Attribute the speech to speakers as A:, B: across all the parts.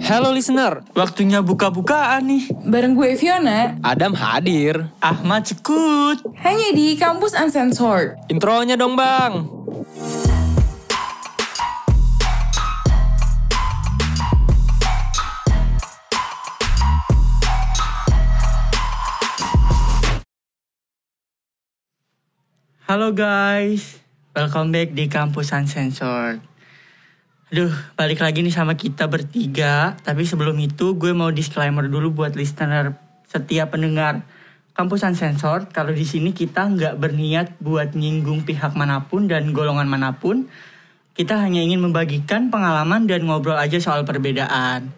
A: Hello listener,
B: Waktunya buka-bukaan nih.
C: Bareng gue Fiona,
A: Adam hadir.
B: Ahmad Cekut.
C: hanya di Kampus Uncensored.
A: Intronya dong bang.
B: Halo guys. Welcome back di Kampus Uncensored. Aduh, balik lagi nih sama kita bertiga. Tapi sebelum itu gue mau disclaimer dulu buat listener setiap pendengar Kampus Uncensored. Kalau di sini kita nggak berniat buat nyinggung pihak mana pun dan golongan mana pun. Kita hanya ingin membagikan pengalaman dan ngobrol aja soal perbedaan.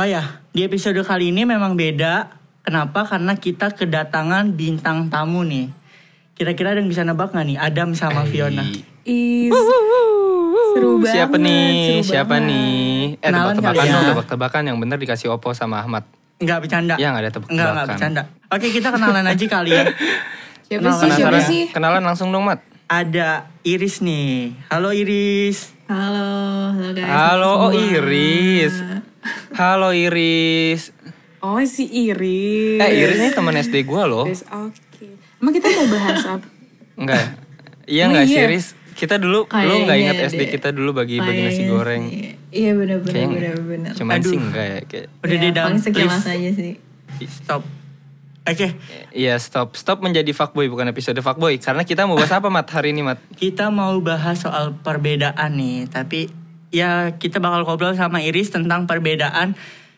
B: Oh ya, di episode kali ini memang beda. Kenapa? Karena kita kedatangan bintang tamu nih. Kira-kira ada yang bisa nebak nggak nih? Adam sama Fiona.
C: Is seru banget.
A: Siapa nih?
C: seru
A: Siapa
C: banget.
A: nih? Eh
B: Kenalan
A: tebak-tebakan
B: kali ya.
A: dong, tebak-tebakan yang bener dikasih Oppo sama Ahmad.
B: Nggak bercanda.
A: Ya, nggak ada tebak-tebakan.
B: Nggak, nggak bercanda. Oke, kita kenalan aja kali ya.
C: Siapa
B: Kenalan.
C: sih? Siapa sih?
A: Kenalan langsung dong, Mat.
B: Ada Iris nih. Halo Iris.
D: Halo, halo guys.
A: Halo, oh. Iris. Halo Iris.
C: Oh si Iris.
A: Eh Iris ini teman SD gua loh.
C: Oke. Emang kita mau bahas apa?
A: Enggak. ya? Iya enggak sih
C: iya?
A: Iris? Kita dulu lu
D: Kayaknya
A: nggak ingat SD
D: deh.
A: kita dulu bagi-bagi nasi
D: Kayaknya
A: goreng.
D: sih. Iya bener.
A: Cuman
B: Aduh.
A: sih enggak ya kayak
B: Udah
D: ya,
B: Dam.
D: paling sekilas aja sih.
B: Stop. Oke,
A: Iya stop stop menjadi fuckboy bukan episode fuckboy karena kita mau bahas apa mat hari ini mat
B: kita mau bahas soal perbedaan nih. Tapi ya kita bakal ngobrol sama Iris tentang perbedaan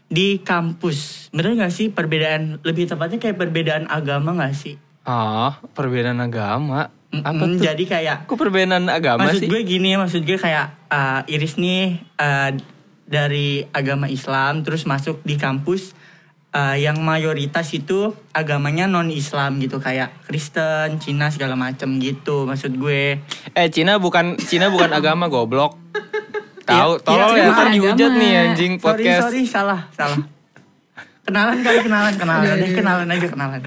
B: di kampus. Bener gak sih perbedaan, lebih tepatnya kayak perbedaan agama gak sih?
A: oh perbedaan agama apa tuh?
B: Jadi kayak
A: kok perbedaan agama
B: maksud
A: sih?
B: gue gini maksud gue kayak uh, Iris nih uh, dari agama Islam terus masuk di kampus uh, yang mayoritas itu agamanya non Islam gitu kayak Kristen, Cina segala macem gitu maksud gue.
A: eh Cina bukan Cina bukan agama goblok. Tahu
B: Iya,
A: tolong
B: iya,
A: ya ntar dihujat nih anjing
B: Sorry
A: podcast.
B: sorry salah salah. Kenalan kali kenalan kenalan.
D: Udah,
B: deh kenalan aja kenalan.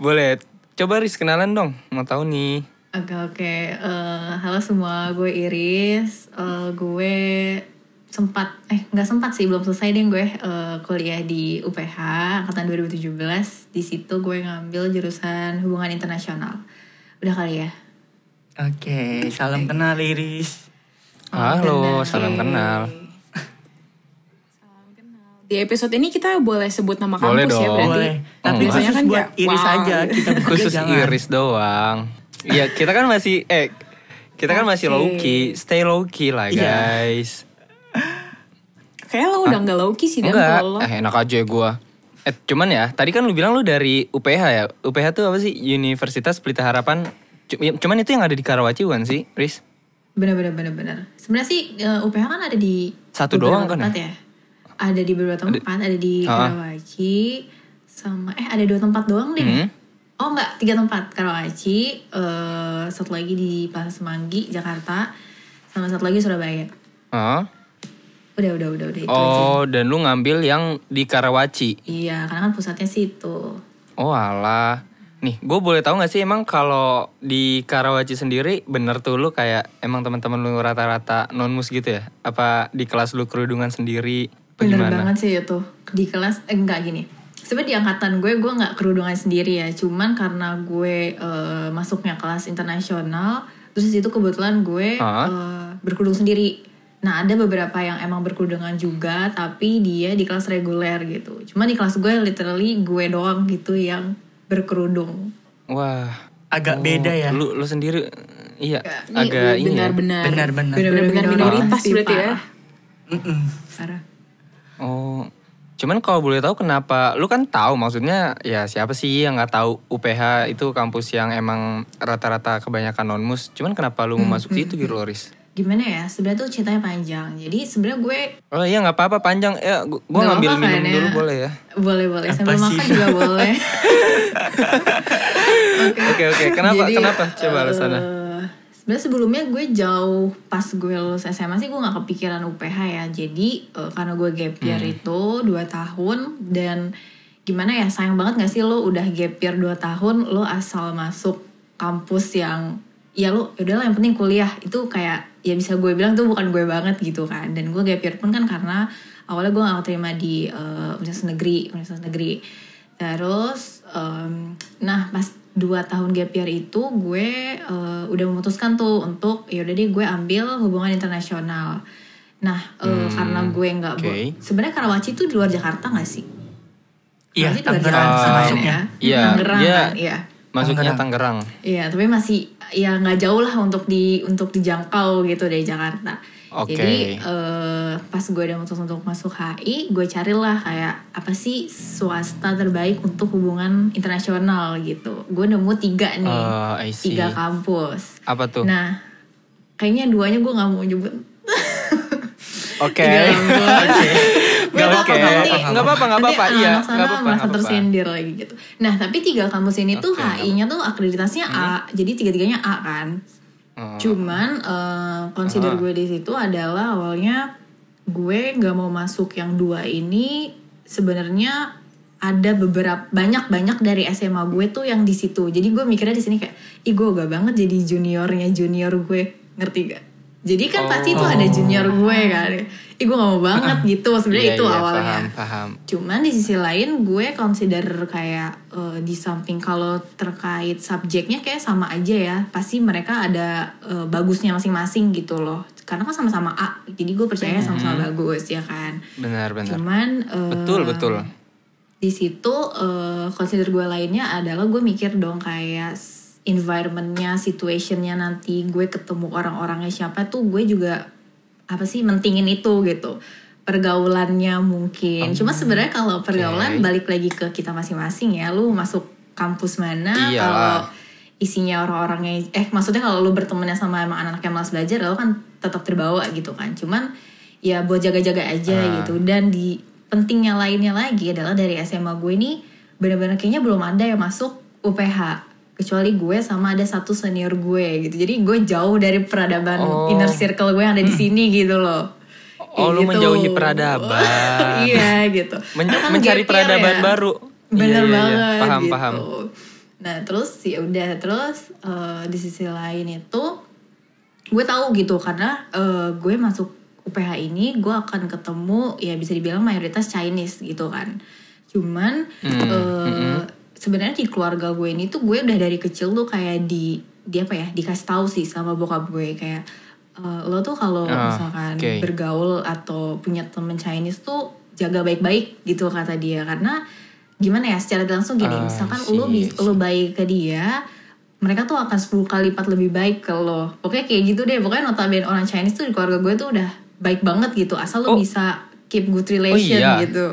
A: boleh coba Riz kenalan dong mau tahu nih
D: Oke oke. Eh, halo semua, gue Iris. Eh, gue sempat eh nggak sempat sih belum selesai deh gue eh, kuliah di UPH angkatan 2017. Di situ gue ngambil jurusan hubungan internasional. Udah kali ya.
B: Oke, salam kenal Iris.
A: halo salam kenal
C: Di episode ini kita boleh sebut nama
A: Boleh
C: kampus ya
A: dong.
C: berarti.
B: Boleh. Tapi khusus
C: Biasanya kan
B: buat
C: kayak,
B: Iris
C: wow.
B: aja kita bertiga
A: khusus
B: jangan.
A: Iris doang Iya kita kan masih eh kita kan masih low key stay low key lah
B: Iya.
A: guys
C: Kayaknya lo udah nggak low key sih dan
A: Enggak,
C: kalau lo.
A: eh, enak aja gue. Eh, cuman ya, tadi kan lu bilang lu dari UPH ya. UPH tuh apa sih? Universitas Pelita Harapan. Ya, Cuman itu yang ada di Karawaci bukan sih, Riz?
D: Bener bener bener bener. Sebenarnya sih eh, UPH kan ada di
A: Satu doang kan
D: ya? Ada di beberapa tempat, ada di
A: Ah.
D: Karawaci sama eh ada dua tempat doang deh.
A: Hmm.
D: Oh enggak, tiga tempat. Karawaci, eh satu lagi di Plaza Semanggi, Jakarta, sama satu lagi Surabaya.
A: Oh.
D: Udah udah udah udah itu aja.
A: Oh, dan lu ngambil yang di Karawaci.
D: Iya, karena kan pusatnya situ.
A: Oh alah. Nih, gue boleh tahu gak sih emang kalau di Karawaci sendiri bener tuh lu kayak emang teman-teman lu rata-rata non mus gitu ya? Apa di kelas lu kerudungan sendiri?
D: Bener
A: gimana?
D: banget sih itu di kelas eh, enggak gini. Sebenarnya di angkatan gue gue nggak kerudungan sendiri ya, cuman karena gue eh, masuknya kelas internasional, terus di situ kebetulan gue
A: Ah.
D: eh, berkerudung sendiri. Nah ada beberapa yang emang berkerudungan juga, tapi dia di kelas reguler gitu. Cuma di kelas gue literally gue doang gitu yang berkerudung.
A: Wah.
B: Agak
A: Oh,
B: beda ya.
A: Lu lu sendiri iya
C: Ini
A: agak ini ya.
C: benar-benar
B: Benar-benar.
C: benar-benar minoritas
D: sih,
C: berarti ya.
B: Mm-mm.
D: Parah.
A: Oh, cuman kalau boleh tahu kenapa? Lu kan tahu maksudnya ya siapa sih yang nggak tahu UPH itu kampus yang emang rata-rata kebanyakan non mus. Cuman kenapa lu mau masuk situ gitu, Loris?
D: Gimana ya? Sebenarnya tuh ceritanya panjang. Jadi sebenarnya gue
A: Oh iya nggak apa-apa panjang. Ya,
D: Nggak
A: ngambil
D: apa-apa
A: minum
D: ya?
A: dulu boleh ya.
D: Boleh boleh
B: Apa
D: sambil
B: sih?
D: makan juga boleh.
A: Oke oke. Kenapa
D: Jadi,
A: kenapa? Coba
D: eh,
A: alasannya.
D: Sebenarnya sebelumnya gue jauh pas gue lulus SMA sih gue nggak kepikiran UPH ya. Jadi eh, karena gue gap year
A: Hmm.
D: itu 2 tahun dan gimana ya sayang banget gak sih lo udah gap year 2 tahun lo asal masuk kampus yang ya lo udahlah yang penting kuliah itu kayak ya bisa gue bilang tuh bukan gue banget gitu kan dan gue gap year pun kan karena awalnya gue gak terima di eh, universitas negeri universitas negeri terus em, nah pas dua tahun gap year itu gue eh, udah memutuskan tuh untuk ya udah deh gue ambil hubungan internasional nah eh, karena gue nggak
A: oke.
D: sebenarnya Karawaci itu di luar Jakarta gak sih
B: Iya,
D: Karawaci di luar
B: Tangerang
D: Jakarta
B: masuknya.
D: ya
A: Iya,
D: Tangerang
A: dia-
D: kan iya
A: Masuknya Tangerang.
D: Iya, tapi masih ya nggak jauh lah untuk di untuk dijangkau gitu dari Jakarta.
A: Oke.
D: Jadi eh, pas gue udah mutus untuk masuk HI, gue carilah kayak apa sih swasta terbaik untuk hubungan internasional gitu. Gue nemu tiga nih,
A: see.
D: tiga kampus.
A: Apa tuh?
D: Nah, kayaknya duanya gue nggak mau nyebut.
A: Oke.
D: Takut
A: apa-apa. Nggak apa-apa, nggak
D: nanti
A: apa-apa.
D: anak
A: Iya,
D: sana
A: nggak apa-apa,
D: merasa tersindir lagi gitu. Nah, tapi tiga kampus ini tuh
A: Oke, nggak
D: HI-nya tuh akreditasinya A, jadi tiga-tiganya A kan.
A: Oh.
D: Cuman eh, consider
A: Ah.
D: gue di situ adalah awalnya gue nggak mau masuk yang dua ini sebenarnya ada beberapa banyak banyak dari SMA gue tuh yang di situ. Jadi gue mikirnya di sini kayak, ih gue gak banget jadi juniornya junior gue, ngerti gak? Jadi kan pasti itu ada junior gue kan. Ih gue gak mau banget gitu. Sebenarnya
A: Iya,
D: itu
A: iya,
D: awalnya.
A: Paham, paham.
D: Cuman di sisi lain gue consider kayak eh, di samping kalau terkait subjeknya kayak sama aja ya. Pasti mereka ada eh, bagusnya masing-masing gitu loh. Karena kan sama-sama A. Jadi gue percaya sama-sama bagus ya kan.
A: Benar, benar.
D: Cuman eh,
A: Betul, betul.
D: di situ eh, consider gue lainnya adalah gue mikir dong kayak environmentnya, situationnya nanti gue ketemu orang-orangnya siapa tuh gue juga apa sih mentingin itu gitu pergaulannya mungkin. Cuma sebenarnya kalau pergaulan
A: oke.
D: balik lagi ke kita masing-masing ya. Lu masuk kampus mana
A: Iyalah.
D: kalau isinya orang-orangnya eh maksudnya kalau lu bertemannya sama emang anak-anak yang malas belajar lo kan tetap terbawa gitu kan. Cuman ya buat jaga-jaga aja
A: Ah.
D: gitu dan di pentingnya lainnya lagi adalah dari SMA gue ini benar-benar kayaknya belum ada yang masuk UPH kecuali gue sama ada satu senior gue gitu jadi gue jauh dari peradaban
A: Oh.
D: inner circle gue yang ada di sini gitu loh
A: Oh, lu
D: Gitu.
A: menjauhi peradaban.
D: iya gitu
A: Men-
D: kan
A: mencari peradaban
D: ya.
A: baru.
D: bener
A: Iya, iya, iya.
D: banget
A: Paham,
D: gitu
A: paham.
D: nah terus ya udah terus eh, di sisi lain itu gue tahu gitu karena eh, gue masuk UPH ini gue akan ketemu ya bisa dibilang mayoritas Chinese gitu kan cuman
A: Hmm,
D: eh, sebenarnya di keluarga gue ini tuh gue udah dari kecil tuh kayak di di apa ya dikasih tahu sih sama bokap gue. Kayak eh, lo tuh kalau
A: Ah,
D: misalkan
A: oke.
D: bergaul atau punya temen Chinese tuh jaga baik-baik gitu kata dia. Karena gimana ya secara langsung gini
A: Ah,
D: misalkan
A: I see,
D: lo lo baik ke dia mereka tuh akan 10 kali lipat lebih baik ke lo. Pokoknya kayak gitu deh. Pokoknya notabene orang Chinese tuh di keluarga gue tuh udah baik banget gitu. Asal lo
A: Oh.
D: bisa keep good relation
A: iya?
D: gitu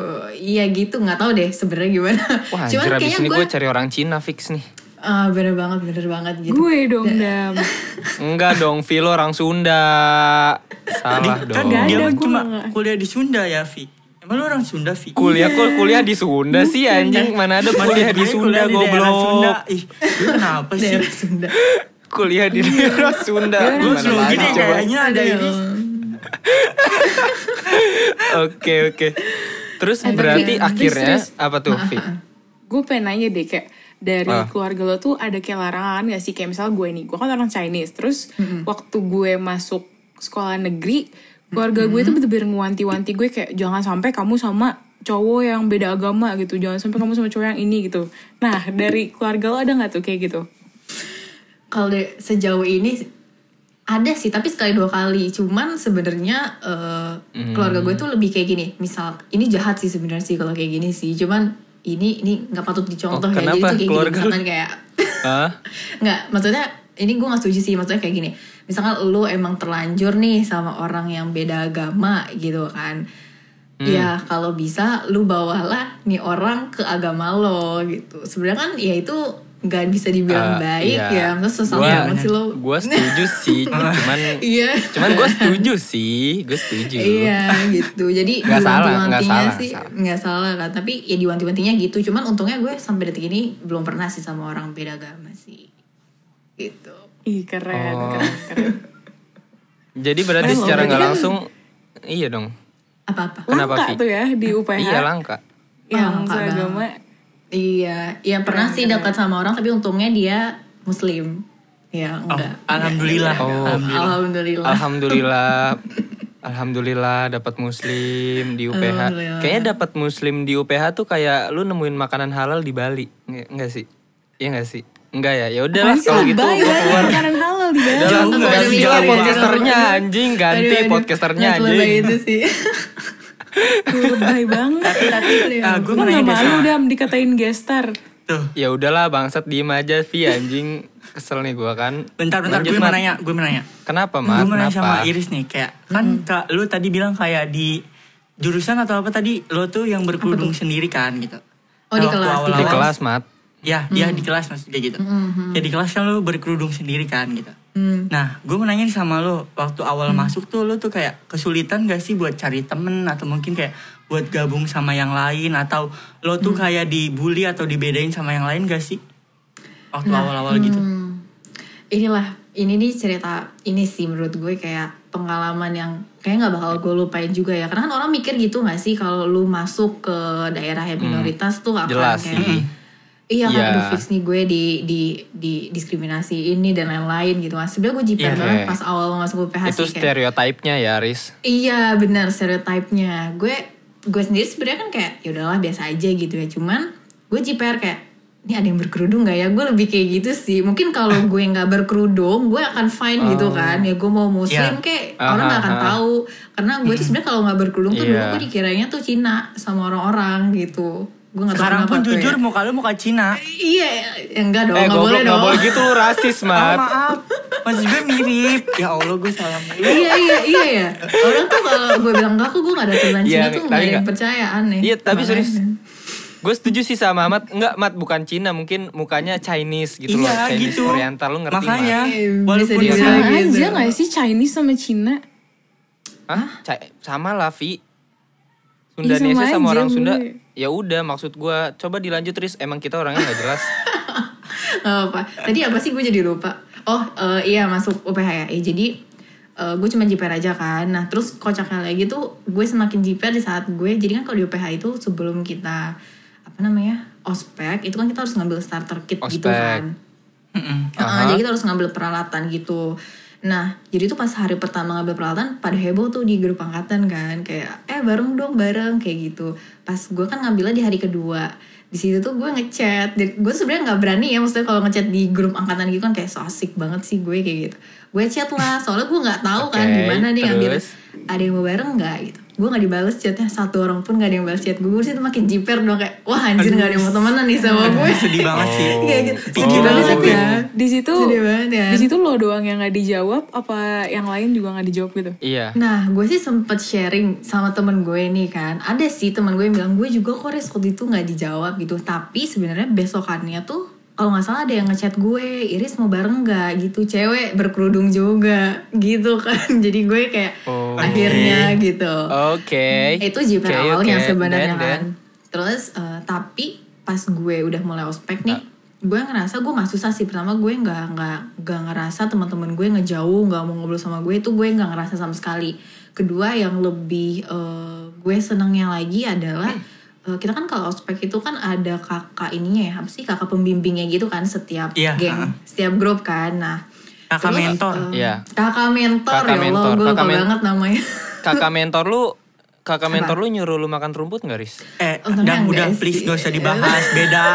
D: iya gitu nggak tahu deh sebenarnya gimana
A: Wah,
D: cuman
A: anjir abis
D: kayaknya
A: ini
D: gue
A: cari orang Cina fix nih.
D: ah, bener banget bener banget gitu
C: Gue dong dam.
A: Enggak dong, Vilo orang Sunda. Salah
B: Di-
A: dong.
B: kan dia cuma kuliah di Sunda ya, Vi. Emang lu orang Sunda, Vi?
A: Kuliah kok kuliah di Sunda sih anjing. Mana ada kuliah di Sunda
B: kuliah di daerah Sunda.
A: goblok.
B: Ih, lu kenapa sih?
D: daerah Sunda
A: Kuliah di daerah Sunda.
B: Gue
A: lagi
B: gini kayaknya ada ini.
A: Oke, oke. Terus
C: Eh, tapi-
A: berarti
C: terus,
A: akhirnya
C: terus.
A: apa tuh, Vi?
C: Gue pengen nanya deh kayak dari
A: Ah.
C: keluarga lo tuh ada kayak larangan gak sih? Kayak misal gue nih gue kan orang Chinese. Terus waktu gue masuk sekolah negeri keluarga gue tuh bener-bener ngewanti-wanti gue kayak jangan sampai kamu sama cowok yang beda agama gitu. Jangan sampai kamu sama cowok yang ini gitu. Nah dari keluarga lo ada nggak tuh kayak gitu?
D: Kalau sejauh ini ada sih tapi sekali dua kali. Cuman sebenarnya eh, keluarga gue tuh lebih kayak gini. Misal ini jahat sih sebenarnya sih kalau kayak gini sih. Cuman ini ini nggak patut dicontoh
A: Oh,
D: ya. Jadi tuh kayak
A: Keluarga
D: gini misalkan kayak
A: Hah?
D: nggak maksudnya ini gue nggak setuju sih. Maksudnya kayak gini. Misalkan lu emang terlanjur nih sama orang yang beda agama gitu kan.
A: Hmm.
D: ya kalau bisa lu bawalah nih orang ke agama lo gitu. Sebenarnya kan ya itu nggak bisa dibilang
A: Eh,
D: baik
A: iya.
D: ya terus sesama
A: Gua-
D: banget sih lo
A: Gue setuju sih, cuman
D: iya
A: cuman gue setuju sih, gue setuju.
D: Iya gitu. Jadi
A: Nggak salah, nggak
D: diwanti-wantinya
A: salah,
D: sih
A: nggak
D: nggak salah. kan. Tapi ya diwanti-wantinya gitu. Cuman untungnya gue sampai detik ini belum pernah sih sama orang beda agama sih. Gitu.
C: ih keren
A: Oh.
C: keren keren
A: Jadi berarti secara nggak
C: kan-
A: langsung, iya dong.
D: Apa-apa?
A: Kenapa,
C: langka
A: Vi?
C: tuh ya di UPH
A: Iya langka.
C: yang
D: Langka
C: seagama
D: Iya, ya pernah sih dekat sama orang tapi untungnya dia muslim. Ya
B: Oh,
D: enggak.
B: alhamdulillah.
A: Oh.
B: Alhamdulillah.
D: Alhamdulillah.
A: Alhamdulillah. Alhamdulillah dapat muslim di UPH. Kayaknya dapat muslim di UPH tuh kayak lu nemuin makanan halal di Bali. Nggak, nggak sih? Iya nggak sih? Enggak ya? Ya udahlah kalau gitu gua keluar.
C: makanan halal di Bali.
A: Udah lah, ganti lah podcasternya
D: ya.
A: anjing, ganti podcasternya anjing.
D: itu sih.
C: Lebay banget.
B: Tapi ah, gue
C: Gue
B: mau
C: gak
B: nanya deh
C: malu
B: sama.
C: udah dikatain gestar.
B: Tuh.
A: Ya udahlah bangsat diem aja Vi anjing. Kesel nih gua kan.
B: Bentar, bentar.
A: Lanjut,
B: Gue mau nanya, gue mau nanya.
A: Kenapa, Mat?
B: Gue mau nanya sama Iris nih, kayak kan kak, lu tadi bilang kayak di jurusan atau apa tadi lo tuh yang berkerudung sendiri kan gitu.
D: Oh, di
B: Nah,
D: kelas, di
B: awal-awal-
A: Di kelas, Mat.
B: Ya, ya di kelas maksudnya gitu. Ya di kelas kan lu berkerudung sendiri kan gitu.
D: Hmm.
B: Nah, gue mau nanya nih sama lo, waktu awal masuk tuh lo tuh kayak kesulitan gak sih buat cari temen atau mungkin kayak buat gabung sama yang lain atau lo tuh kayak dibully atau dibedain sama yang lain gak sih? Waktu awal-awal gitu.
D: Hmm. Inilah, ini nih cerita ini sih menurut gue kayak pengalaman yang kayak nggak bakal gue lupain juga ya. Karena kan orang mikir gitu nggak sih kalau lu masuk ke daerah yang minoritas tuh akan
A: Jelas
D: kayak
A: sih.
D: Iya kan
A: Iya.
D: udah fix nih gue di di di diskriminasi ini dan lain-lain gitu kan. Sebenarnya gue jiper
B: Iya.
D: banget pas awal masuk UPH
A: Itu
D: sih kayak
A: stereotipnya ya, Riz.
D: Iya benar stereotipnya. Gue gue sendiri sebenarnya kan kayak ya udahlah biasa aja gitu ya. Cuman gue JPR kayak ini ada yang berkerudung nggak ya? Gue lebih kayak gitu sih. Mungkin kalau gue nggak berkerudung, gue akan fine gitu kan. Ya gue mau muslim
B: Iya.
D: kayak
A: Aha,
D: orang nggak akan
A: aha.
D: tahu. Karena gue tuh sebenarnya kalau nggak berkerudung tuh dulu
A: Iya.
D: gue dikiranya tuh Cina sama orang-orang gitu. Gue tahu
B: Sekarang pun
D: tuh
B: jujur
D: ya.
B: muka lo muka Cina.
D: Iya, ya enggak dong,
A: eh, goblok,
D: boleh dong.
A: boleh gitu lu rasis,
B: Oh,
A: Mat.
B: maaf, maksud gue mirip. Ya Allah gue salah mulu.
D: iya iya iya ya. Orang tuh kalau gue bilang enggak, aku gue gak ada turunan
A: Iya,
D: Cina tuh nggak ada yang percaya aneh.
A: Iya, tapi serius. Gue setuju sih sama Mat. Enggak, Mat bukan Cina, mungkin mukanya Chinese gitu loh.
B: Iya,
A: Chinese
B: gitu.
A: Oriental lu ngerti,
B: Makanya,
A: Mat.
D: Bisa
B: walaupun
D: dibilang
B: dia-
C: Sama
D: gitu.
C: aja gak sih Chinese sama Cina?
A: Hah? Sama lah, Vi. Sundanese
C: sama
A: sama
C: aja,
A: orang Sunda.
C: gue.
A: Ya udah, maksud gua coba dilanjut Riz. Emang kita orangnya nggak jelas.
D: Gak apa. Tadi apa sih gue jadi lupa. Oh eh, iya masuk UPH ya. Eh, jadi eh, gue cuma jiper aja kan. Nah terus kocaknya lagi tuh gue semakin jiper di saat gue. Jadi kan kalau di UPH itu sebelum kita apa namanya ospek itu kan kita harus ngambil starter kit gitu
A: Ospek.
D: kan.
B: Mm-mm.
D: Heeh,
A: Aha.
D: jadi kita harus ngambil peralatan gitu. Nah, jadi tuh pas hari pertama ngambil peralatan pada heboh tuh di grup angkatan kan, kayak eh bareng dong bareng kayak gitu. Pas gue kan ngambilnya di hari kedua, di situ tuh gue ngechat. Gue sebenarnya nggak berani ya, maksudnya kalau ngechat di grup angkatan gitu kan kayak so asik banget sih gue kayak gitu. Gue chat lah, soalnya gue nggak tahu kan
A: Oke,
D: gimana nih ngambil. Ada yang mau bareng nggak gitu. Gue nggak dibales chatnya satu orang pun nggak ada yang balas chat gue. Gue situ makin jiper dong kayak wah anjir nggak ada yang mau temenan nih sama gue.
B: Sedih banget sih.
A: Oh.
D: Kayak gitu. Sedih banget
B: gue.
D: tapi ya.
C: Di situ
D: Sedih banget ya.
C: Di situ lo doang yang nggak dijawab apa yang lain juga nggak dijawab gitu?
A: iya.
D: Nah, gue sih sempet sharing sama temen gue nih kan. Ada sih temen gue yang bilang gue juga kok res waktu itu nggak dijawab gitu. Tapi sebenarnya besokannya tuh kalau nggak salah ada yang ngechat gue, Iris mau bareng nggak gitu. Cewek berkerudung juga gitu kan. Jadi gue kayak
A: Oh.
D: akhirnya gitu.
A: Oke.
D: Itu jiper
A: Oke,
D: awalnya
A: oke.
D: sebenarnya kan. Terus eh, tapi pas gue udah mulai ospek nih, gue ngerasa gue nggak susah sih. Pertama gue nggak nggak nggak ngerasa teman-teman gue ngejauh, nggak mau ngobrol sama gue itu gue nggak ngerasa sama sekali. Kedua yang lebih eh, gue senangnya lagi adalah eh, kita kan kalau ospek itu kan ada kakak ininya ya, apa sih kakak pembimbingnya gitu kan setiap
B: Iya,
D: geng,
B: ha.
D: setiap grup kan. Nah
B: Kakak
D: terus,
B: mentor.
D: eh,
A: Iya.
D: Kakak mentor
A: Kakak
D: ya Allah,
A: mentor,
D: gue lupa
A: men-
D: banget namanya.
A: Kakak mentor lu Kakak mentor lu nyuruh lu makan rumput gak, Riz?
B: Eh, dan udah
D: enggak
B: please
D: sih.
B: gak usah dibahas, beda.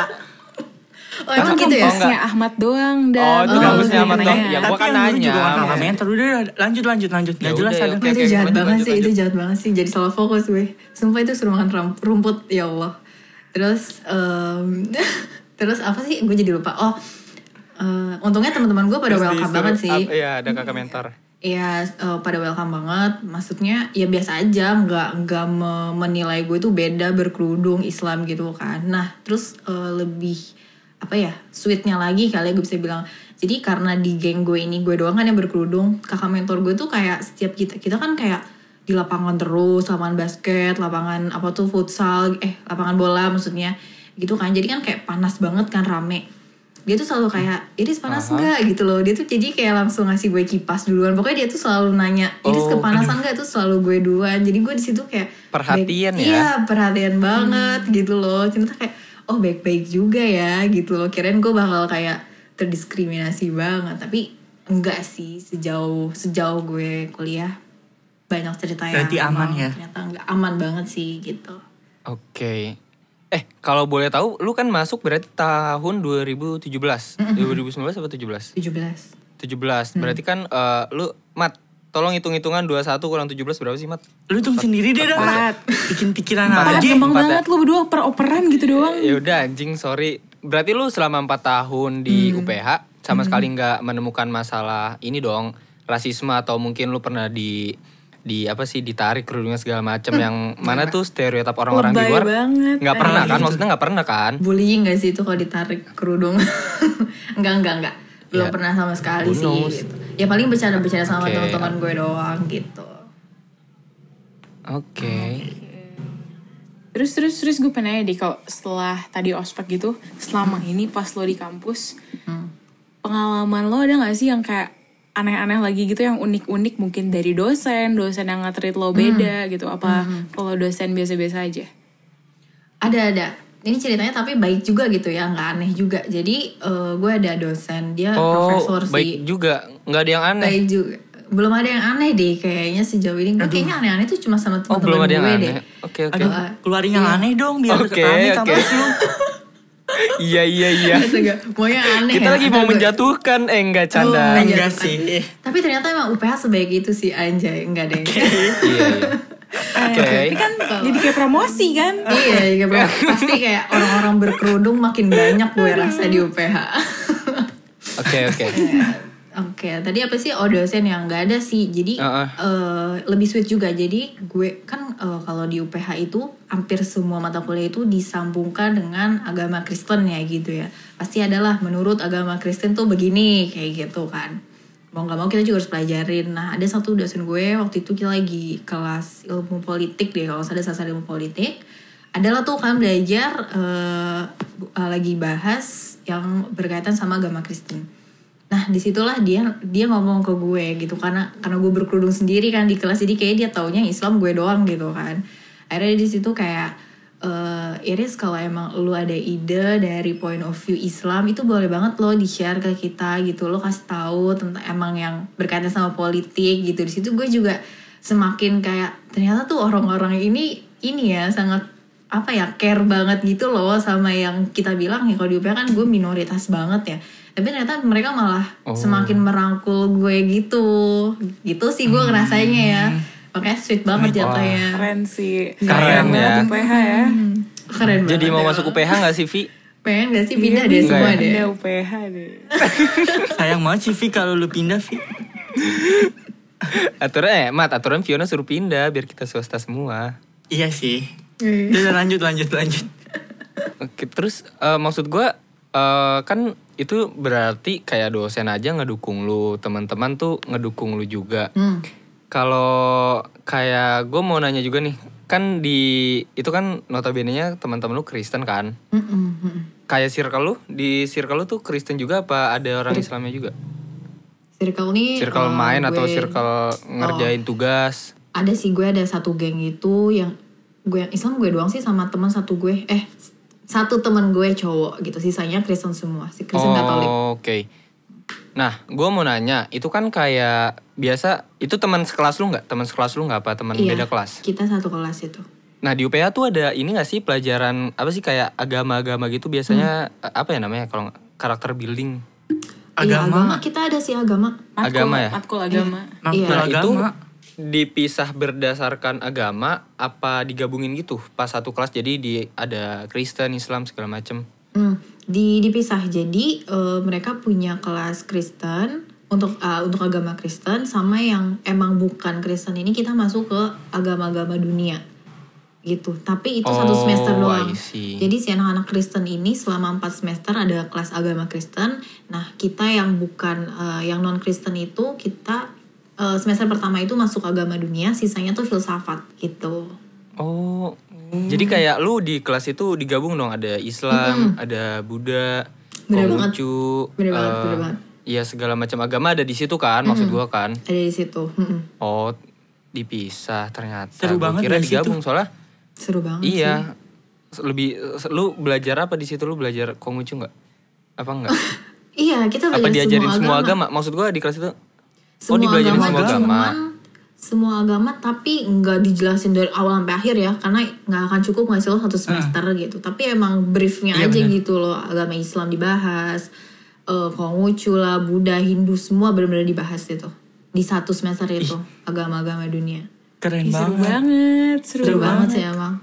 D: Oh emang gitu ya?
A: Enggak.
C: Kampusnya Ahmad doang dan
A: Oh, itu
D: Oh,
A: kampusnya
D: iya,
A: Ahmad
D: iya, iya.
A: Ya gua kan nanya.
B: juga bukan kakak mentor. Udah, udah, lanjut, lanjut, lanjut. Gak
A: Ya
B: jelas ada.
D: itu jahat banget sih, itu jahat banget sih. Jadi salah fokus gue. Sumpah itu suruh makan rumput, ya Allah. Terus, em, terus apa sih? Gue jadi lupa. Oh, eh, untungnya teman-teman gue pada
A: Terus
D: welcome banget sih.
A: Iya, ada kakak mentor.
D: Iya, eh, pada welcome banget. Maksudnya ya biasa aja, nggak nggak me- menilai gue tuh beda berkerudung Islam gitu kan. Nah, terus eh, lebih apa ya sweetnya lagi kali ya gue bisa bilang. Jadi karena di geng gue ini gue doang kan yang berkerudung, kakak mentor gue tuh kayak setiap kita kita kan kayak di lapangan terus, lapangan basket, lapangan apa tuh futsal, eh lapangan bola maksudnya gitu kan. Jadi kan kayak panas banget kan rame. Dia tuh selalu kayak Iris panas
A: Aha.
D: nggak? gitu loh. Dia tuh jadi kayak langsung ngasih gue kipas duluan. Pokoknya dia tuh selalu nanya Iris
A: Oh,
D: kepanasan nggak? Tuh selalu gue duluan. Jadi gue di situ kayak
A: Perhatian
D: baik-
A: ya?
D: iya perhatian banget gitu loh. Ternyata kayak oh baik-baik juga ya gitu loh kirain gue bakal kayak terdiskriminasi banget tapi enggak sih sejauh sejauh gue kuliah banyak cerita yang
B: Berarti aman
D: emang
B: ya?
D: ternyata nggak aman banget sih gitu
A: Oke. Eh, kalau boleh tahu, lu kan masuk berarti tahun 2017. 2019 apa 17?
D: 17
A: 17. Berarti kan eh, lu Mat, tolong hitung-hitungan 21 kurang 17 berapa sih, Mat?
B: Lu hitung sendiri deh dah.
C: Empat.
B: Bikin pikiran
C: Empat,
B: aja.
C: gampang
A: Empat ya?
C: banget lu berdua per-operan gitu doang.
A: Ya udah anjing, sorry. Berarti lu selama 4 tahun di UPH sama sekali nggak menemukan masalah ini dong, rasisme atau mungkin lu pernah di di apa sih ditarik kerudungnya segala macam yang mana tuh stereotip orang-orang di luar
C: banget.
A: nggak pernah kan maksudnya nggak pernah kan
D: bullying gak sih itu kalau ditarik kerudung enggak enggak enggak belum
A: Ya,
D: pernah sama sekali
A: who
D: sih
A: knows?
D: gitu. ya paling bercanda-bercanda sama
A: Oke.
D: teman-teman gue doang gitu
A: oke
C: Terus terus terus gue pengen nanya deh kalau setelah tadi ospek gitu, selama ini pas lo di kampus, pengalaman lo ada gak sih yang kayak aneh-aneh lagi gitu yang unik-unik mungkin dari dosen, dosen yang nge-treat lo beda gitu, apa kalau dosen biasa-biasa aja?
D: ada ada ini ceritanya tapi baik juga gitu ya nggak aneh juga. Jadi eh, gue ada dosen dia
A: oh
D: profesor
A: baik
D: sih.
A: juga. Nggak ada yang aneh?
D: Baik juga. Belum ada yang aneh deh kayaknya sejauh ini. Gue kayaknya aneh-aneh tuh cuma sama
A: oh belum
D: teman-teman
A: ada yang
D: gue
A: aneh.
D: deh.
A: Oke oke.
B: Aduh, keluarin yang aneh dong biar
A: Oke,
B: rame
A: oke.
B: kampus lu.
A: iya iya iya.
D: Maunya aneh
A: kita
D: ya,
A: lagi mau
D: gue.
A: menjatuhkan. Eh enggak
D: Oh,
A: canda.
B: Enggak
D: menjatuhkan.
B: sih.
D: Tapi ternyata emang UPH sebaik itu sih anjay, enggak deh.
A: iya iya oke
C: Tapi kan jadi kayak promosi kan?
D: iya, iya bro. pasti kayak orang-orang berkerudung makin banyak gue rasa di UPH.
A: oke oke
D: Oke, tadi apa sih? Oh dosen yang nggak ada sih. Jadi
A: Uh-uh.
D: eh, lebih sweet juga. Jadi gue kan eh, kalau di UPH itu hampir semua mata kuliah itu disambungkan dengan agama Kristen ya gitu ya. Pasti adalah menurut agama Kristen tuh begini kayak gitu kan. Mau nggak mau kita juga harus pelajarin. Nah ada satu dosen gue waktu itu kita lagi kelas ilmu politik deh kalau salah sasar ilmu politik. Adalah tuh kan belajar eh, lagi bahas yang berkaitan sama agama Kristen. Nah di situlah dia dia ngomong ke gue gitu karena karena gue berkerudung sendiri kan di kelas jadi kayak dia taunya Islam gue doang gitu kan. Akhirnya di situ kayak eh Iris kalau emang lu ada ide dari point of view Islam itu boleh banget lo di share ke kita gitu. Lo kasih tahu tentang emang yang berkaitan sama politik gitu. Di situ gue juga semakin kayak ternyata tuh orang-orang ini ini ya sangat apa ya care banget gitu loh sama yang kita bilang. Ya kalau di UPH kan gue minoritas banget ya. Tapi ternyata mereka malah
A: Oh.
D: semakin merangkul gue gitu. Gitu sih gue ngerasanya ya makanya sweet banget jatuhnya
C: Keren sih.
A: Keren ya.
C: UPH ya.
D: keren banget
A: jadi mau
D: ya.
A: masuk UPH nggak sih Vi
D: pengen gak sih pindah
C: Iya,
D: deh semua
A: ya?
D: deh
C: Pindah UPH deh.
B: Sayang banget sih Vi kalau lu pindah Vi.
A: aturan eh mat aturan Fiona suruh pindah biar kita swasta semua
B: Iya sih.
D: Iya.
B: Udah lanjut lanjut lanjut.
A: Oke, terus eh, maksud gua eh, kan itu berarti kayak dosen aja ngedukung lu, teman-teman tuh ngedukung lu juga.
D: Hmm.
A: Kalau kayak gue mau nanya juga nih, kan di itu kan notabene-nya teman-teman lu Kristen kan?
D: Mm, mm.
A: Kayak circle lu di circle lu tuh Kristen juga apa ada orang Islamnya juga?
D: circle nih
A: Circle
D: eh,
A: main atau
D: gue-
A: circle ngerjain tugas?
D: ada sih gue ada satu geng itu yang gue yang Islam gue doang sih sama teman satu gue eh satu teman gue cowok gitu sisanya Kristen semua si Kristen Katolik
A: Oh, Oke. Nah, gue mau nanya, itu kan kayak biasa, itu teman sekelas lu nggak? Teman sekelas lu nggak apa? Teman
D: Iya,
A: beda kelas?
D: kita satu kelas itu
A: Nah di UPH tuh ada ini gak sih pelajaran apa sih kayak agama-agama gitu biasanya
D: Hmm.
A: eh, apa ya namanya kalau nggak- karakter building?
D: Iya,
B: Agama.
D: kita ada sih agama
C: Matkul,
A: Agama ya?
C: Matkul agama.
B: Matkul
D: Iya.
A: Nah itu
B: agama.
A: dipisah berdasarkan agama apa digabungin gitu pas satu kelas jadi di ada Kristen, Islam segala macem.
D: Hmm, di dipisah jadi eh, mereka punya kelas Kristen untuk eh, untuk agama Kristen sama yang emang bukan Kristen ini kita masuk ke agama-agama dunia. Gitu. Tapi itu satu
A: Oh,
D: semester
A: I
D: doang. jadi si anak-anak Kristen ini selama 4 semester ada kelas agama Kristen. Nah kita yang bukan eh, yang non Kristen itu kita eh, semester pertama itu masuk agama dunia sisanya tuh filsafat. Gitu.
A: Oh, jadi kayak lu di kelas itu digabung dong ada Islam, ada Buddha,
D: Bener banget.
A: Konghucu,
D: Bener banget,
A: eh,
D: bener banget.
A: Iya segala macam agama ada di situ kan, maksud gua kan.
D: ada di situ Mm-mm.
A: Oh, dipisah ternyata.
B: Seru
A: Gua
B: banget
A: Kira
B: gak sih
A: digabung soalnya.
D: seru banget sih.
A: Iya. Lebih lu belajar apa di situ? Lu belajar Konghucu nggak? Apa enggak?
D: Iya, kita
A: apa
D: belajar
A: diajarin
D: semua,
A: semua
D: agama.
A: agama? Maksud gua di kelas itu
D: Semua
A: oh dibelajarin
D: agama,
A: semua agama.
D: cuman semua agama tapi nggak dijelasin dari awal sampai akhir ya karena nggak akan cukup ngasih lo satu semester gitu tapi emang briefnya
B: Iya,
D: aja
B: bener.
D: gitu loh agama Islam dibahas eh Konghucu lah Buddha Hindu semua benar-benar dibahas itu di satu semester itu agama-agama dunia
B: Keren
C: Ih, seru
B: banget.
C: banget, seru,
D: seru
C: banget.
D: banget sih emang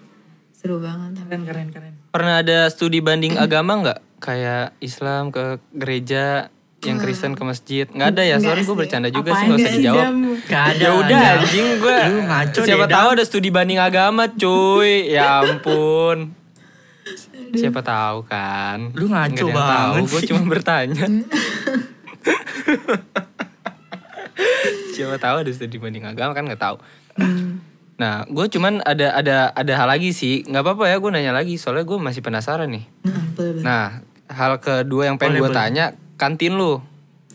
D: seru banget
B: Keren keren keren.
A: Pernah ada studi banding agama nggak? Kayak Islam ke gereja, yang Kristen ke masjid. Nggak ada ya? Sorry gue
D: sih.
A: bercanda juga sih
C: Apaan
A: nggak usah
C: sih,
A: dijawab.
B: Gak ada.
A: Ya udah anjing gue.
B: Ngaco
A: Siapa tahu ada studi banding agama, cuy. Ya ampun. Siapa tahu kan.
B: Lu ngaco banget
A: Gue cuma bertanya. Siapa tahu ada studi banding agama kan nggak tahu. Nah, gue cuman ada ada ada hal lagi sih. nggak apa-apa ya, gue nanya lagi. Soalnya gue masih penasaran nih.
D: Nah, boleh, boleh.
A: Nah, hal kedua yang pengen gue tanya, kantin lu.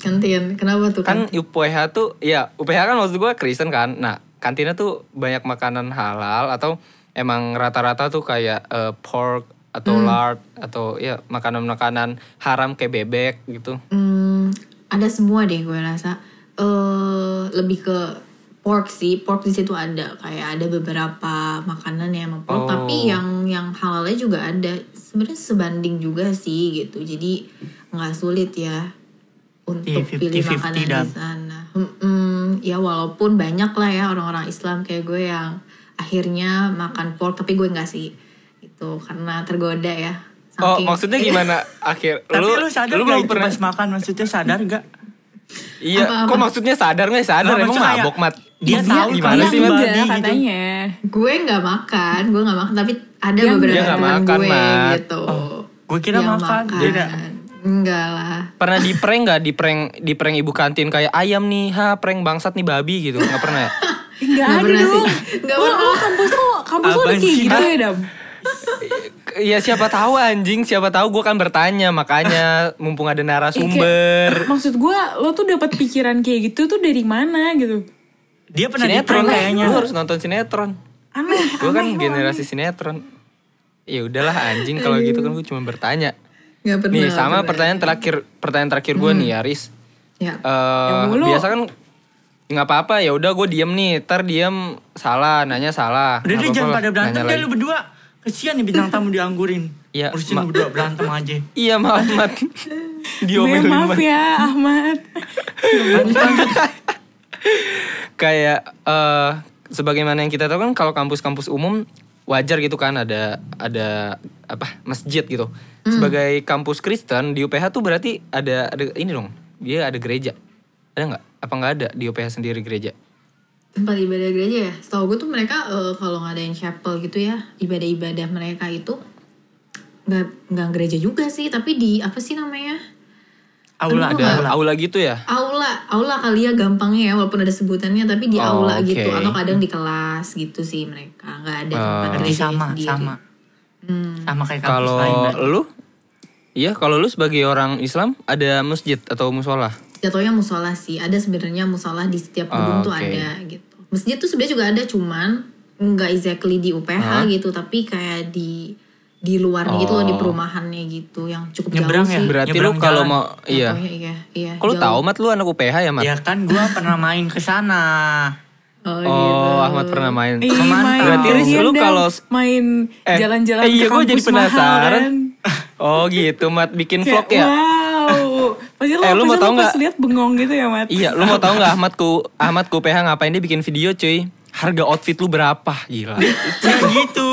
D: kantin kenapa tuh
A: Kan UPH tuh, ya UPH kan maksud gue Kristen kan. Nah, kantinnya tuh banyak makanan halal atau emang rata-rata tuh kayak eh, pork atau
D: Hmm.
A: lard atau ya makanan-makanan haram kayak bebek gitu.
D: Hmm, ada semua deh gue rasa. eh lebih ke pork sih. Pork di situ ada kayak ada beberapa makanan yang pork,
A: Oh.
D: tapi yang yang halalnya juga ada. Sebenarnya sebanding juga sih gitu. Jadi nggak sulit ya untuk
B: Iya,
D: pilih
B: 50-50
D: makanan di sana. Hmm, ya walaupun banyak lah ya orang-orang Islam kayak gue yang akhirnya makan pork, tapi gue nggak sih. Itu karena tergoda ya.
A: Oh,
D: Saking-
A: maksudnya gimana akhir?
B: Tapi lu, sadar
A: lu
B: gak
A: belum
B: itu
A: pernah
B: pas makan maksudnya sadar gak?
A: Iya,
D: Apa-apa?
A: kok maksudnya sadar nggak sadar?
B: Nggak,
A: Emang mabok mat?
B: dia tahu
A: gimana sih mat?
C: Enggak,
B: gitu.
C: katanya.
D: gue nggak makan gue nggak makan tapi ada
C: Yang
D: beberapa
A: Dia
D: teman
A: makan,
D: gue
A: Mat.
D: gitu
B: Gue kira
D: yang
B: makan. Beda.
D: enggak lah
A: Pernah di prank nggak? Di prank di prank ibu kantin kayak ayam nih, ha prank bangsat nih babi gitu. Nggak pernah ya?
C: Enggak
D: Nggak
C: ada dong.
D: Nggak
C: Lo-
D: pernah.
C: lo kampus lo, kampus lo kayak gitu ya, Dam?
A: Ya siapa tahu anjing, siapa tahu gue kan bertanya makanya mumpung ada narasumber.
C: Maksud gue, lo tuh dapat pikiran kayak gitu tuh dari mana gitu?
B: Dia pernah
A: Sinetron kayaknya. Lu harus nonton sinetron.
C: Aneh,
A: Gue kan
C: aneh,
A: generasi sinetron. Ya udahlah anjing kalau gitu kan gue cuma bertanya.
D: nggak pernah
A: Nih sama
D: pernah.
A: pertanyaan terakhir pertanyaan terakhir gue nih Aris.
D: ya
A: Eh,
C: mulu.
A: biasa kan nggak apa-apa ya udah gue diem nih ter diem salah nanya salah
B: Udah deh jangan pada berantem deh lu berdua. Kesian nih bintang tamu dianggurin.
A: Iya,
B: Urusin berdua berantem aja.
A: iya maaf
C: Gue
A: diomelin
C: maaf ya, Ahmad.
B: Lanjut lanjut.
A: kayak eh sebagaimana yang kita tahu kan kalau kampus-kampus umum wajar gitu kan ada ada apa masjid gitu sebagai kampus Kristen di UPH tuh berarti ada ada ini dong dia ada gereja ada nggak apa nggak ada di UPH sendiri gereja
D: tempat ibadah gereja ya setahu gue tuh mereka eh, kalau ngadain chapel gitu ya ibadah-ibadah mereka itu nggak nggak gereja juga sih tapi di apa sih namanya
B: Aula
D: Aduh,
B: ada aula.
A: aula gitu ya
D: aula aula kali ya gampangnya ya walaupun ada sebutannya tapi di
A: Oh,
D: aula
A: oke.
D: gitu atau kadang di kelas gitu sih mereka nggak ada tempat
A: Oh.
B: Berarti
D: gereja
B: sama
D: sendiri.
B: sama.
D: Hmm.
B: Sama kayak kampus
A: Kalau lu, iya kalau lu sebagai orang Islam ada masjid atau musola?
D: Jatuhnya musola sih ada sebenarnya musola di setiap gedung
A: Oh,
D: tuh ada gitu masjid tuh sebenarnya juga ada cuman nggak exactly di UPH
A: Hah?
D: gitu tapi kayak di di luarnya gitu loh di
A: Oh.
D: perumahannya gitu yang cukup
B: Nyebrang
D: jauh
B: ya?
D: sih
A: Berarti
B: Nyebrang
A: lu kalau mau iya.
D: Iya iya
A: Kalau tahu mat lu anak UPH ya mat?
B: Ya kan gua pernah main ke sana.
D: oh,
A: Oh,
D: gitu.
A: Ahmad pernah main.
C: Ih,
B: Ke mana?
C: main
A: Berarti
C: Riz,
A: lu kalau
C: main
A: Eh,
C: jalan-jalan
A: eh, iya,
C: ke
A: gua jadi
C: kampus mahal
A: penasaran.
C: kan.
A: Oh gitu mat bikin vlog ya?
C: Pasti lo,
A: Eh, lu mau tahu
C: lo pas
A: nggak?
C: lihat bengong gitu ya, Mat?
A: Iya, lu mau tahu nggak Ahmad ku Ahmad ku PH ngapain dia bikin video cuy? Harga outfit lu berapa? Gila.
B: Ya gitu.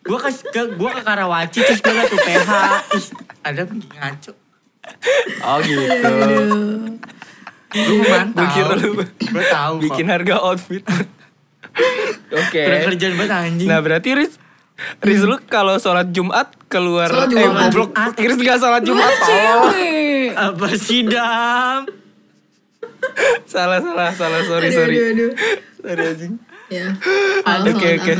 B: Gua ke, ke gua ke Karawaci terus gua liat tuh PH. Ih, ada ngaco.
A: Oh gitu.
B: Lu mantap.
A: Gua kira lu
B: Gua tahu kok.
A: bikin harga outfit. Oke.
B: Kurang kerjaan banget anjing.
A: Nah berarti Riz Riz lu kalau sholat Jumat keluar
D: Sholat
A: eh
D: Jumat.
A: goblok Riz gak sholat Jumat tolong.
B: Apa sih Dam?
A: salah salah salah sorry
D: aduh,
A: sorry
D: aduh, aduh.
A: sorry anjing
D: ya
A: Oke, oke.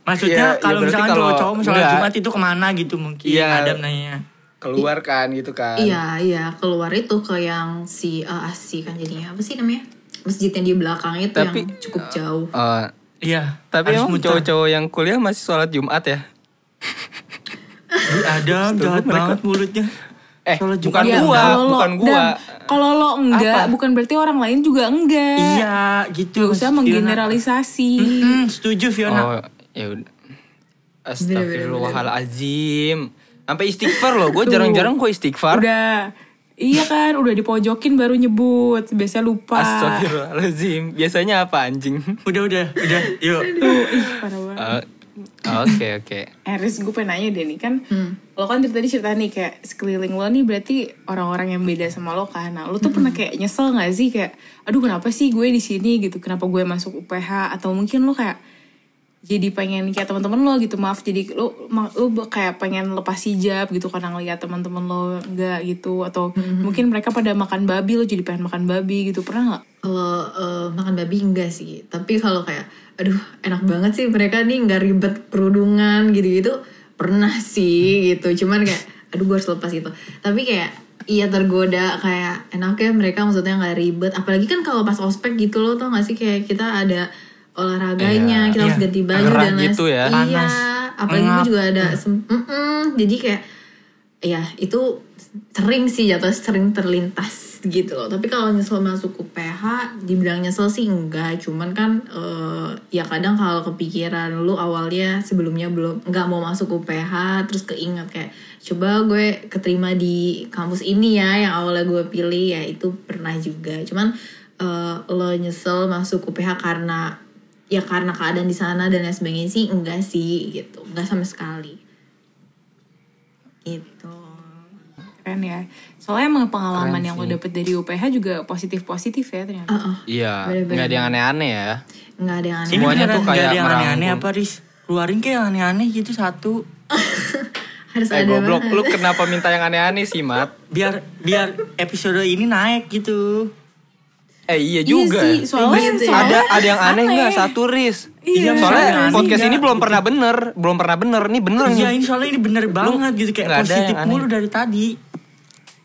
B: Maksudnya
A: ya- ya
B: kalau
A: berarti
B: misalkan
A: kalau
B: cowok-cowok sholat
A: enggak,
B: Jumat itu ke mana gitu mungkin
A: Iya.
B: Adam nanya.
A: keluar kan gitu kan
D: Iya, iya, keluar itu ke yang si eh, si kan jadinya apa sih namanya? Masjid yang di belakang itu
A: Tapi-
D: yang cukup jauh.
A: Eh,
B: Iya.
A: tapi
B: harus
A: emang cowok-cowok yang kuliah masih sholat Jumat ya
B: Ih, Adam
A: Setahu
B: jahat banget mulutnya.
A: Eh,
B: Sholat Jumat
A: bukan
C: Ya,
A: gua,
C: kalau lo-
A: bukan gua.
C: dan kalau lo enggak
B: Apa?
C: bukan berarti orang lain juga enggak
B: Iya gitu.
C: Gak usah menggeneralisasi
B: Mm-mm, setuju Fiona.
A: Oh, ya udah. Astagfirullahalazim. Sampai istighfar loh, gue jarang-jarang gue istighfar.
C: udah iya kan udah dipojokin baru nyebut biasa lupa
A: Astagfirullahalazim. Biasanya apa anjing?
B: Udah udah udah. Yuk.
C: tuh ih parah banget
A: Eh, Oke, oke.
C: Eris gue pengen nanya deh nih kan lo kan dari tadi cerita nih kayak sekeliling lo nih berarti orang-orang yang beda sama lo kan nah lo tuh pernah kayak nyesel gak sih kayak aduh kenapa sih gue di sini gitu kenapa gue masuk UPH atau mungkin lo kayak jadi pengen kayak teman-teman lo gitu maaf jadi lo lo kayak pengen lepas hijab gitu karena ngeliat teman-teman lo enggak gitu atau mungkin mereka pada makan babi lo jadi pengen makan babi gitu pernah nggak
D: Kalau eh, makan babi enggak sih, tapi kalau kayak aduh enak banget sih mereka nih nggak ribet kerudungan gitu-gitu pernah sih gitu. Cuman kayak aduh gue harus lepas gitu. Tapi kayak iya tergoda kayak enaknya mereka maksudnya nggak ribet. Apalagi kan kalau pas ospek gitu loh tau gak sih kayak kita ada olahraganya,
A: Iya.
D: kita harus
B: Iya.
D: ganti baju
A: Gerah
D: dan lain
A: gitu ya.
D: Iya,
B: Panas.
D: apalagi gue juga ada sem- Mm-mm. jadi kayak ya itu sering sih jatuh sering terlintas gitu loh tapi kalau nyesel masuk UPH dibilang nyesel sih enggak cuman kan eh, ya kadang kalau kepikiran lu awalnya sebelumnya belum nggak mau masuk UPH terus keinget kayak coba gue keterima di kampus ini ya yang awalnya gue pilih ya itu pernah juga cuman eh, lo nyesel masuk UPH karena ya karena keadaan di sana dan lain sebagainya sih enggak sih gitu enggak sama sekali itu
C: keren ya soalnya emang pengalaman
A: Keren
C: yang lo dapet dari UPH juga positif positif ya ternyata
D: Heeh.
A: Iya,
D: Bener-bener.
A: nggak ada yang aneh-aneh ya.
D: nggak ada yang aneh
B: Ini
A: Semuanya tuh kayak
B: ada yang aneh-aneh apa Riz? Keluarin kayak yang aneh-aneh gitu satu.
D: harus
A: Eh
D: ada
A: goblok,
D: banget.
A: lu kenapa minta yang aneh-aneh sih, Mat?
B: Biar biar episode ini naik gitu.
A: Eh iya
C: Iya
A: juga.
C: sih,
A: ya.
C: soalnya,
D: ya.
C: soalnya
A: ada ada yang aneh
C: aneh.
A: nggak satu ris?
C: Iya,
A: soalnya podcast ini belum pernah bener, belum pernah bener. Nih bener
B: Iya
A: nih.
B: ini soalnya ini bener banget gitu kayak positif mulu dari tadi.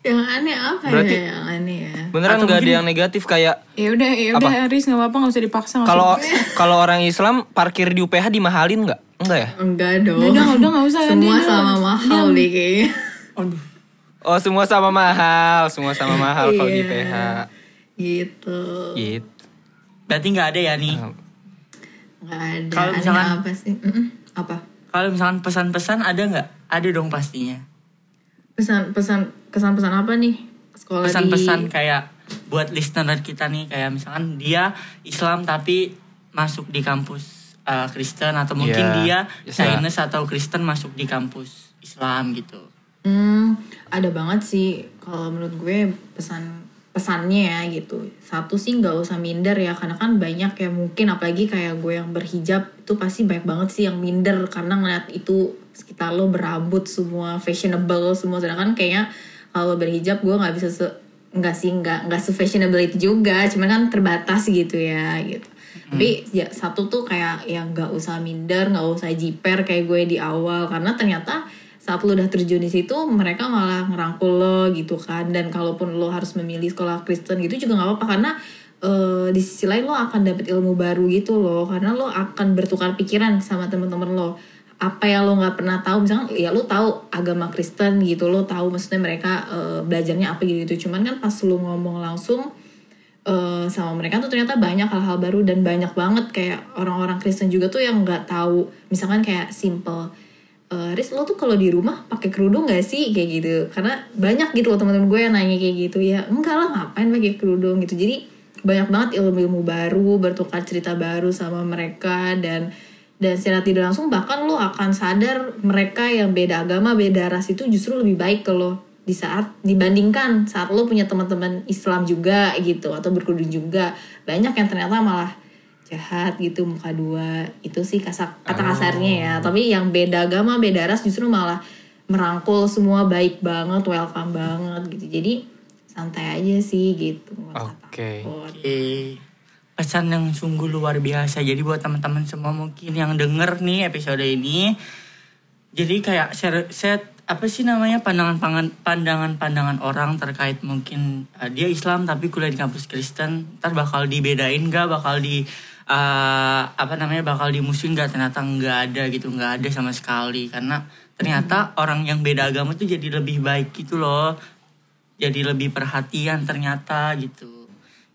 D: yang aneh apa
A: Berarti-
D: ya yang aneh ya
A: Beneran nggak ada yang negatif kayak
C: ya udah ya udah Aris nggak apa-apa nggak usah dipaksa nggak
A: kalau
C: usah.
A: kalau orang Islam parkir di UPH dimahalin nggak? Enggak ya?
D: enggak dong
C: Udah, udah, nggak usah,
D: semua sama mahal deh kayaknya
B: Aduh.
A: Oh semua sama mahal, semua sama mahal kalau di
D: Iya.
A: UPH.
D: Gitu
A: Gitu.
B: Berarti nggak ada ya nih.
D: nggak ada
B: Kalau misalkan-
D: apa sih apa
B: Kalau misalkan pesan-pesan ada nggak? Ada dong pastinya.
D: pesan pesan kesan pesan apa nih sekolah
B: Pesan-pesan
D: di
B: kayak buat listener kita nih kayak misalkan dia Islam tapi masuk di kampus uh, Kristen atau mungkin
A: Iya,
B: dia
A: bisa.
B: Chinese atau Kristen masuk di kampus Islam gitu.
D: Hmm, ada banget sih kalau menurut gue pesan pesannya ya gitu. Satu sih nggak usah minder ya karena kan banyak ya mungkin apalagi kayak gue yang berhijab itu pasti banyak banget sih yang minder karena ngeliat itu sekitar lo berambut semua fashionable semua. Sedangkan kayaknya kalau berhijab gue nggak bisa se nggak sih nggak nggak se fashionable itu juga. Cuman kan terbatas gitu ya gitu. Tapi ya satu tuh kayak yang nggak usah minder nggak usah jiper kayak gue di awal. Karena ternyata saat lo udah terjun di situ mereka malah ngerangkul lo gitu kan. Dan kalaupun lo harus memilih sekolah Kristen gitu juga nggak apa-apa karena eh, di sisi lain lo akan dapet ilmu baru gitu loh. Karena lo akan bertukar pikiran sama temen-temen lo. Apa yang lo nggak pernah tahu misalkan ya lo tahu agama Kristen gitu lo tahu maksudnya mereka eh, belajarnya apa gitu gitu. Cuman kan pas lo ngomong langsung eh, sama mereka tuh ternyata banyak hal-hal baru dan banyak banget kayak orang-orang Kristen juga tuh yang nggak tahu. Misalkan kayak simple eh, Riz lo tuh kalau di rumah pakai kerudung gak sih? Kayak gitu. Karena banyak gitu loh teman-teman gue yang nanya kayak gitu. Ya enggak lah ngapain pakai kerudung? Gitu. Jadi banyak banget ilmu-ilmu baru bertukar cerita baru sama mereka dan dan secara tidak langsung bahkan lo akan sadar mereka yang beda agama beda ras itu justru lebih baik ke lo di saat dibandingkan saat lo punya teman-teman Islam juga gitu atau berkerudung juga. Banyak yang ternyata malah jahat gitu muka dua itu sih kasa, kata kasarnya ya tapi yang beda agama beda ras justru malah merangkul semua baik banget welcome banget gitu jadi santai aja sih gitu
A: Oke.
D: takut.
B: Oke. Pesan yang sungguh luar biasa. Jadi buat teman-teman semua mungkin yang denger nih episode ini. Jadi kayak share set apa sih namanya pandangan pandangan pandangan orang terkait mungkin uh, dia Islam tapi kuliah di kampus Kristen ntar bakal dibedain gak bakal di uh, apa namanya bakal dimusuhin gak ternyata nggak ada gitu nggak ada sama sekali. Karena ternyata orang yang beda agama tuh jadi lebih baik gitu loh. Jadi lebih perhatian ternyata gitu.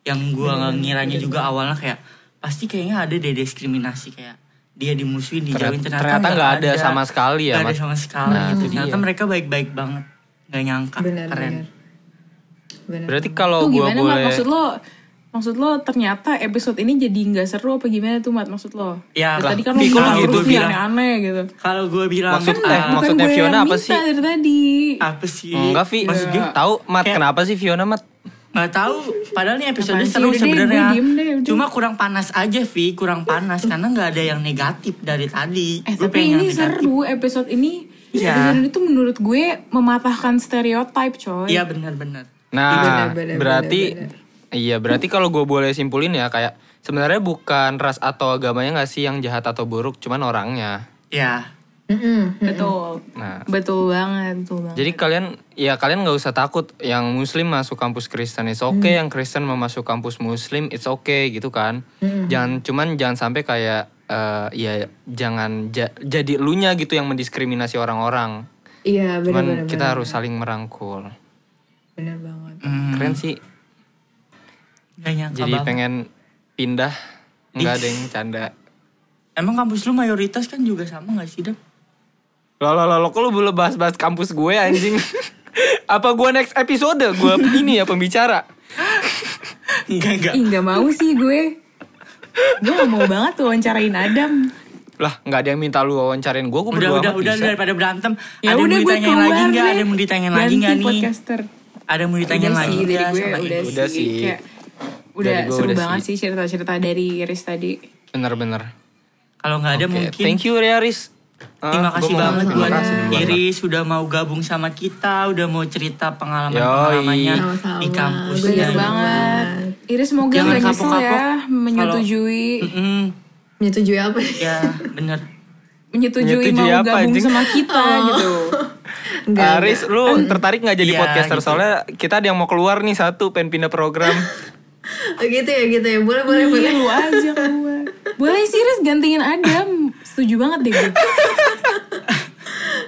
B: Yang gua nggak ngiranya juga awalnya kayak pasti kayaknya ada deh diskriminasi kayak dia dimusuhin dijauhin.
A: Ternyata-
B: ternyata
A: ternyata nggak ada. sama sekali ya,
B: nggak ada sama sekali
A: Nah,
B: gitu.
A: itu
B: ternyata
A: dia.
B: mereka baik-baik banget. Nggak nyangka.
D: Benar
B: keren.
D: benar benar
A: Berarti kalau gue boleh
C: Maksud lo Maksud lo ternyata episode ini jadi nggak seru apa gimana tuh Mat maksud lo?
B: Ya,
C: Dari tadi kan lo
B: Viko
C: bilang
B: gitu bilang.
C: aneh-aneh gitu.
B: kalau gue bilang
A: Maksud-
B: ah,
C: Bukan
A: maksudnya
C: gue
A: Fiona apa sih?
C: dari tadi.
B: apa sih
A: Enggak Vi,
B: maksud gue
A: tahu Mat
B: Kayak-
A: kenapa sih Fiona Mat?
B: nggak tahu padahal nih episode
C: sih?
B: seru sebenarnya cuma kurang panas aja Vi kurang panas karena nggak ada yang negatif dari tadi
C: Eh
B: Gue
C: tapi ini
B: negatif.
C: seru episode ini.
B: Iya.
C: Episode ini tuh menurut gue mematahkan stereotip coy.
B: iya benar-benar
A: Nah,
D: Benar, benar,
A: berarti
D: benar,
A: iya berarti kalau gue boleh simpulin ya kayak sebenarnya bukan ras atau agamanya nggak sih yang jahat atau buruk, cuman orangnya.
B: ya
D: Mm-mm.
C: Betul.
A: Nah,
C: Betul banget, betul banget.
A: jadi kalian ya kalian nggak usah takut yang Muslim masuk kampus Kristen it's okay,
C: Hmm.
A: yang Kristen mau masuk kampus Muslim it's okay gitu kan. Jangan cuman jangan sampai kayak eh, ya jangan ja- jadi elunya gitu yang mendiskriminasi orang-orang.
D: iya benar
A: Cuman kita harus saling merangkul.
D: benar banget
B: hmm,
A: Keren sih.
B: Nggak nyangka
A: Jadi
B: banget.
A: pengen pindah nggak ada yang canda.
B: emang kampus lu mayoritas kan juga sama gak sih Dam?
A: Lo lo lo, lo kok lu boleh bahas-bahas kampus gue anjing? Apa gue next episode gue ini ya pembicara?
B: enggak enggak
C: Ih gak mau sih gue. Gue gak mau banget tuh wawancarain Adam.
A: Lah nggak ada yang minta lu wawancarain gue, gue
B: udah
A: berdua
B: udah
A: amat
B: udah
A: bisa.
B: daripada berantem
C: Ya
B: ada yang
C: udah
B: mau
C: gue
B: ditanyain
C: keluar
B: lagi nggak
C: deh.
B: ada yang mau ditanyain lagi
C: Ganti
B: nggak nih
C: podcaster.
B: ada yang mau ditanyain
C: Udah
B: lagi
C: sih, dari
B: nggak
C: gue
B: sama
C: udah,
B: Ibu?
A: Udah
C: sih.
A: sih.
C: Kayak, udah seru
A: udah
C: banget
A: sih.
C: cerita-cerita dari Iris tadi.
A: Bener-bener.
B: kalau nggak ada
A: Oke,
B: mungkin
A: Thank you Riaris.
B: Terima
A: Ah,
B: kasih
A: gua mau-
B: banget
A: terima
B: buat
A: kasih.
B: Iris sudah mau gabung sama kita, udah mau cerita
A: Yoi.
B: pengalaman-pengalamannya
D: Sama-sama.
B: di kampus.
C: Bener banget. Iris semoga
B: Jangan
C: gak nyesel ya menyetujui
B: Mm-mm,
D: menyetujui apa
B: ya bener.
C: menyetujui,
A: Menyetujui
C: mau
A: apa,
C: gabung
A: anjing?
C: sama kita gitu.
D: enggak
A: Aris, lu tertarik nggak jadi
B: Iya,
A: podcaster?
B: gitu.
A: Soalnya kita ada yang mau keluar nih satu, pengen pindah program.
D: Oh, gitu ya gitu ya boleh boleh
C: Iya,
D: boleh
C: lu aja keluar. Boleh sih Iris gantiin Adam. Setuju banget deh gue.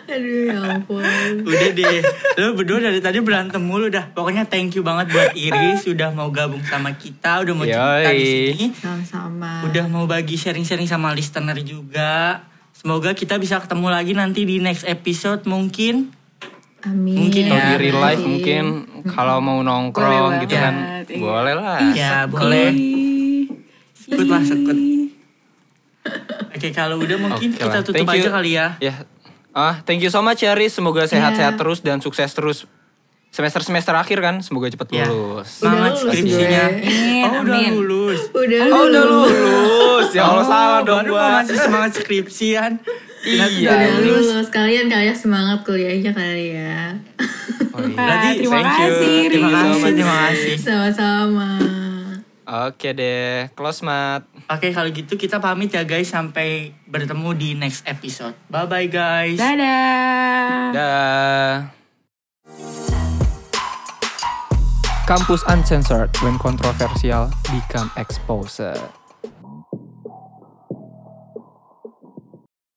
D: aduh ya ampun
B: Udah deh, lu berdua dari tadi berantem mulu dah. Pokoknya thank you banget buat Iris sudah mau gabung sama kita, udah mau cerita di sini.
D: sama-sama
B: Udah mau bagi sharing-sharing sama listener juga. Semoga kita bisa ketemu lagi nanti di next episode mungkin.
D: Amin
B: Mungkin
A: Kalau
B: ya,
A: di real life
D: Amin.
A: mungkin kalau mau nongkrong
C: Boleh
A: gitu kan,
C: iya.
A: boleh lah.
B: Ya boleh.
C: Ih,
B: Ikut lah, ikut. Oke kalau udah mungkin
A: Oke
B: kita tutup
A: Thank
B: aja
A: you.
B: kali ya.
A: Ya. Ah, thank you so much ya Riz. Semoga sehat-sehat
D: Iya.
A: terus dan sukses terus. Semester-semester akhir kan, semoga cepet
B: Ya.
A: lulus.
B: Semangat
D: lulus
B: skripsinya. Oh udah
C: amin.
B: lulus.
D: udah
A: Oh, udah
D: lulus.
A: lulus. Ya Allah
B: Oh,
A: salah dong
B: baru
A: gua.
B: mau ngasih semangat skripsian.
A: Iya.
D: udah lulus kalian kalian semangat kuliahnya kali ya
A: Oh, iya.
B: Berarti
C: terima
A: thank you.
C: kasih.
B: Terima kasih, terima kasih.
D: sama-sama
A: Oke deh, close mat.
B: Oke kalau gitu kita pamit ya guys sampai bertemu di next episode. Bye bye guys.
C: Dadah.
A: Dah. Kampus Uncensored when controversial become exposed.